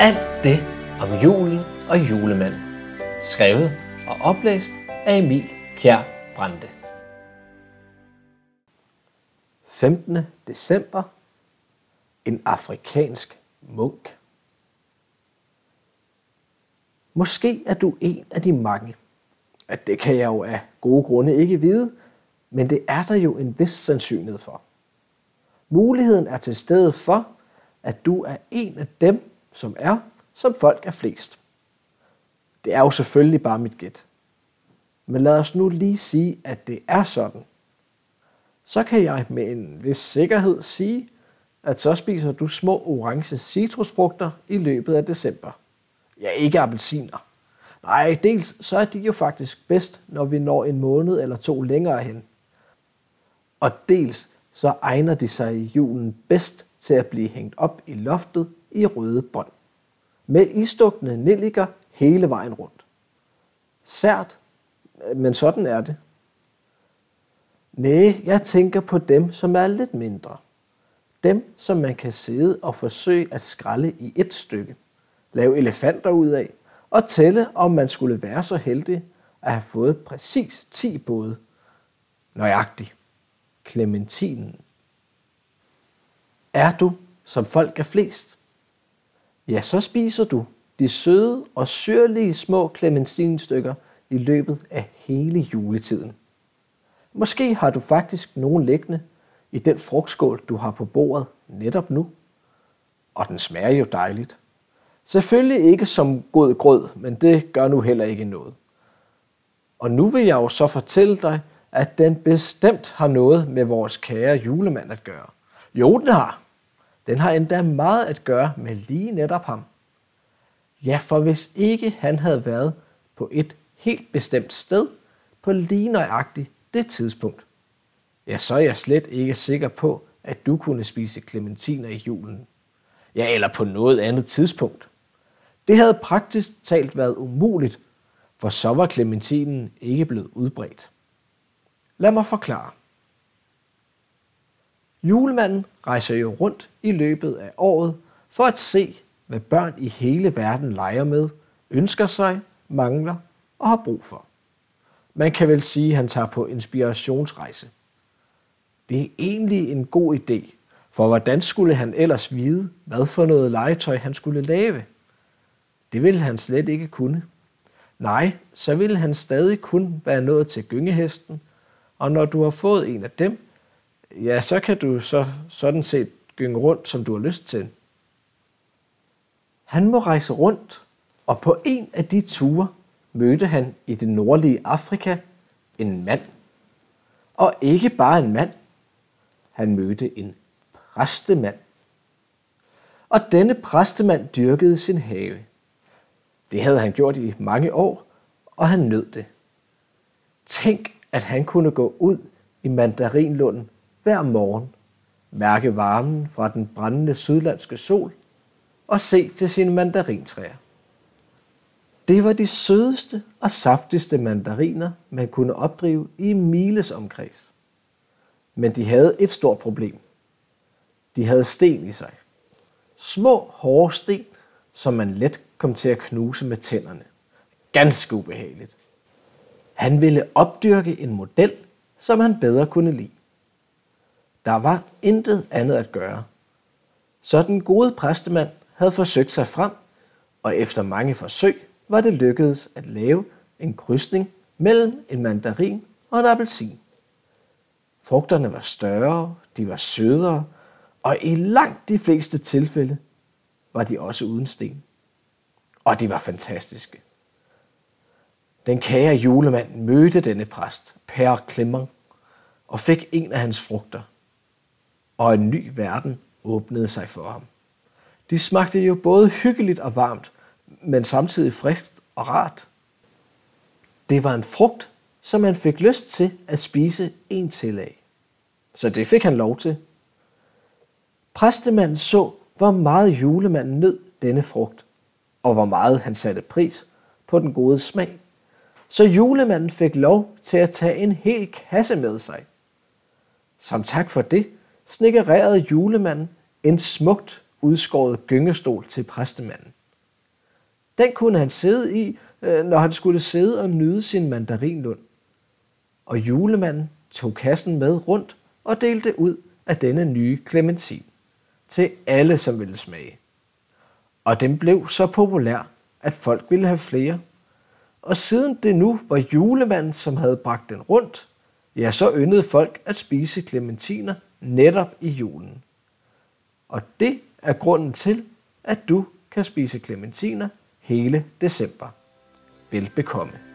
Alt det om julen og julemanden. Skrevet og oplæst af Emil Kjær Brande. 15. december. En afrikansk munk. Måske er du en af de mange. At det kan jeg jo af gode grunde ikke vide, men det er der jo en vis sandsynlighed for. Muligheden er til stede for, at du er en af dem, som er, som folk er flest. Det er jo selvfølgelig bare mit gæt. Men lad os nu lige sige, at det er sådan. Så kan jeg med en vis sikkerhed sige, at så spiser du små orange citrusfrugter i løbet af december. Ja, ikke appelsiner. Nej, dels så er de jo faktisk bedst, når vi når en måned eller to længere hen. Og dels så egner de sig i julen bedst til at blive hængt op i loftet i røde bånd. Med istukne nelliker hele vejen rundt. Sært, men sådan er det. Næh, jeg tænker på dem, som er lidt mindre. Dem, som man kan sidde og forsøge at skralde i et stykke. Lave elefanter ud af og tælle, om man skulle være så heldig at have fået præcis 10 både. Nøjagtigt. Clementinen. Er du, som folk er flest? Ja, så spiser du de søde og syrlige små clementinstykker i løbet af hele juletiden. Måske har du faktisk nogen liggende i den frugtskål, du har på bordet netop nu. Og den smager jo dejligt. Selvfølgelig ikke som god grød, men det gør nu heller ikke noget. Og nu vil jeg jo så fortælle dig, at den bestemt har noget med vores kære julemand at gøre. Jo, den har. Den har endda meget at gøre med lige netop ham. Ja, for hvis ikke han havde været på et helt bestemt sted på lige nøjagtigt det tidspunkt, ja, så er jeg slet ikke sikker på, at du kunne spise klementiner i julen. Ja, eller på noget andet tidspunkt. Det havde praktisk talt været umuligt, for så var klementinen ikke blevet udbredt. Lad mig forklare. Julemanden rejser jo rundt i løbet af året for at se, hvad børn i hele verden leger med, ønsker sig, mangler og har brug for. Man kan vel sige, at han tager på inspirationsrejse. Det er egentlig en god idé, for hvordan skulle han ellers vide, hvad for noget legetøj han skulle lave? Det ville han slet ikke kunne. Nej, så ville han stadig kun være nået til gyngehesten, og når du har fået en af dem, ja, så kan du så sådan set gynge rundt, som du har lyst til. Han må rejse rundt, og på en af de ture mødte han i det nordlige Afrika en mand. Og ikke bare en mand, han mødte en præstemand. Og denne præstemand dyrkede sin have. Det havde han gjort i mange år, og han nød det. Tænk, at han kunne gå ud i mandarinlunden hver morgen, mærke varmen fra den brændende sydlandske sol og se til sine mandarintræer. Det var de sødeste og saftigste mandariner, man kunne opdrive i miles omkreds. Men de havde et stort problem. De havde sten i sig. Små, hårde sten, som man let kom til at knuse med tænderne. Ganske ubehageligt. Han ville opdyrke en model, som han bedre kunne lide. Der var intet andet at gøre. Så den gode præstemand havde forsøgt sig frem, og efter mange forsøg var det lykkedes at lave en krydsning mellem en mandarin og en appelsin. Frugterne var større, de var sødere, og i langt de fleste tilfælde var de også uden sten. Og de var fantastiske. Den kære julemand mødte denne præst, Père Clement, og fik en af hans frugter. Og en ny verden åbnede sig for ham. De smagte jo både hyggeligt og varmt, men samtidig friskt og rart. Det var en frugt, som han fik lyst til at spise en til af. Så det fik han lov til. Præstemanden så, hvor meget julemanden nød denne frugt, og hvor meget han satte pris på den gode smag. Så julemanden fik lov til at tage en hel kasse med sig. Som tak for det snikkererede julemanden en smukt udskåret gyngestol til præstemanden. Den kunne han sidde i, øh, når han skulle sidde og nyde sin mandarinlund. Og julemanden tog kassen med rundt og delte ud af denne nye klementin til alle, som ville smage. Og den blev så populær, at folk ville have flere. Og siden det nu var julemanden, som havde bragt den rundt, ja, så yndede folk at spise klementiner netop i julen. Og det er grunden til, at du kan spise klementiner hele december. Velbekomme.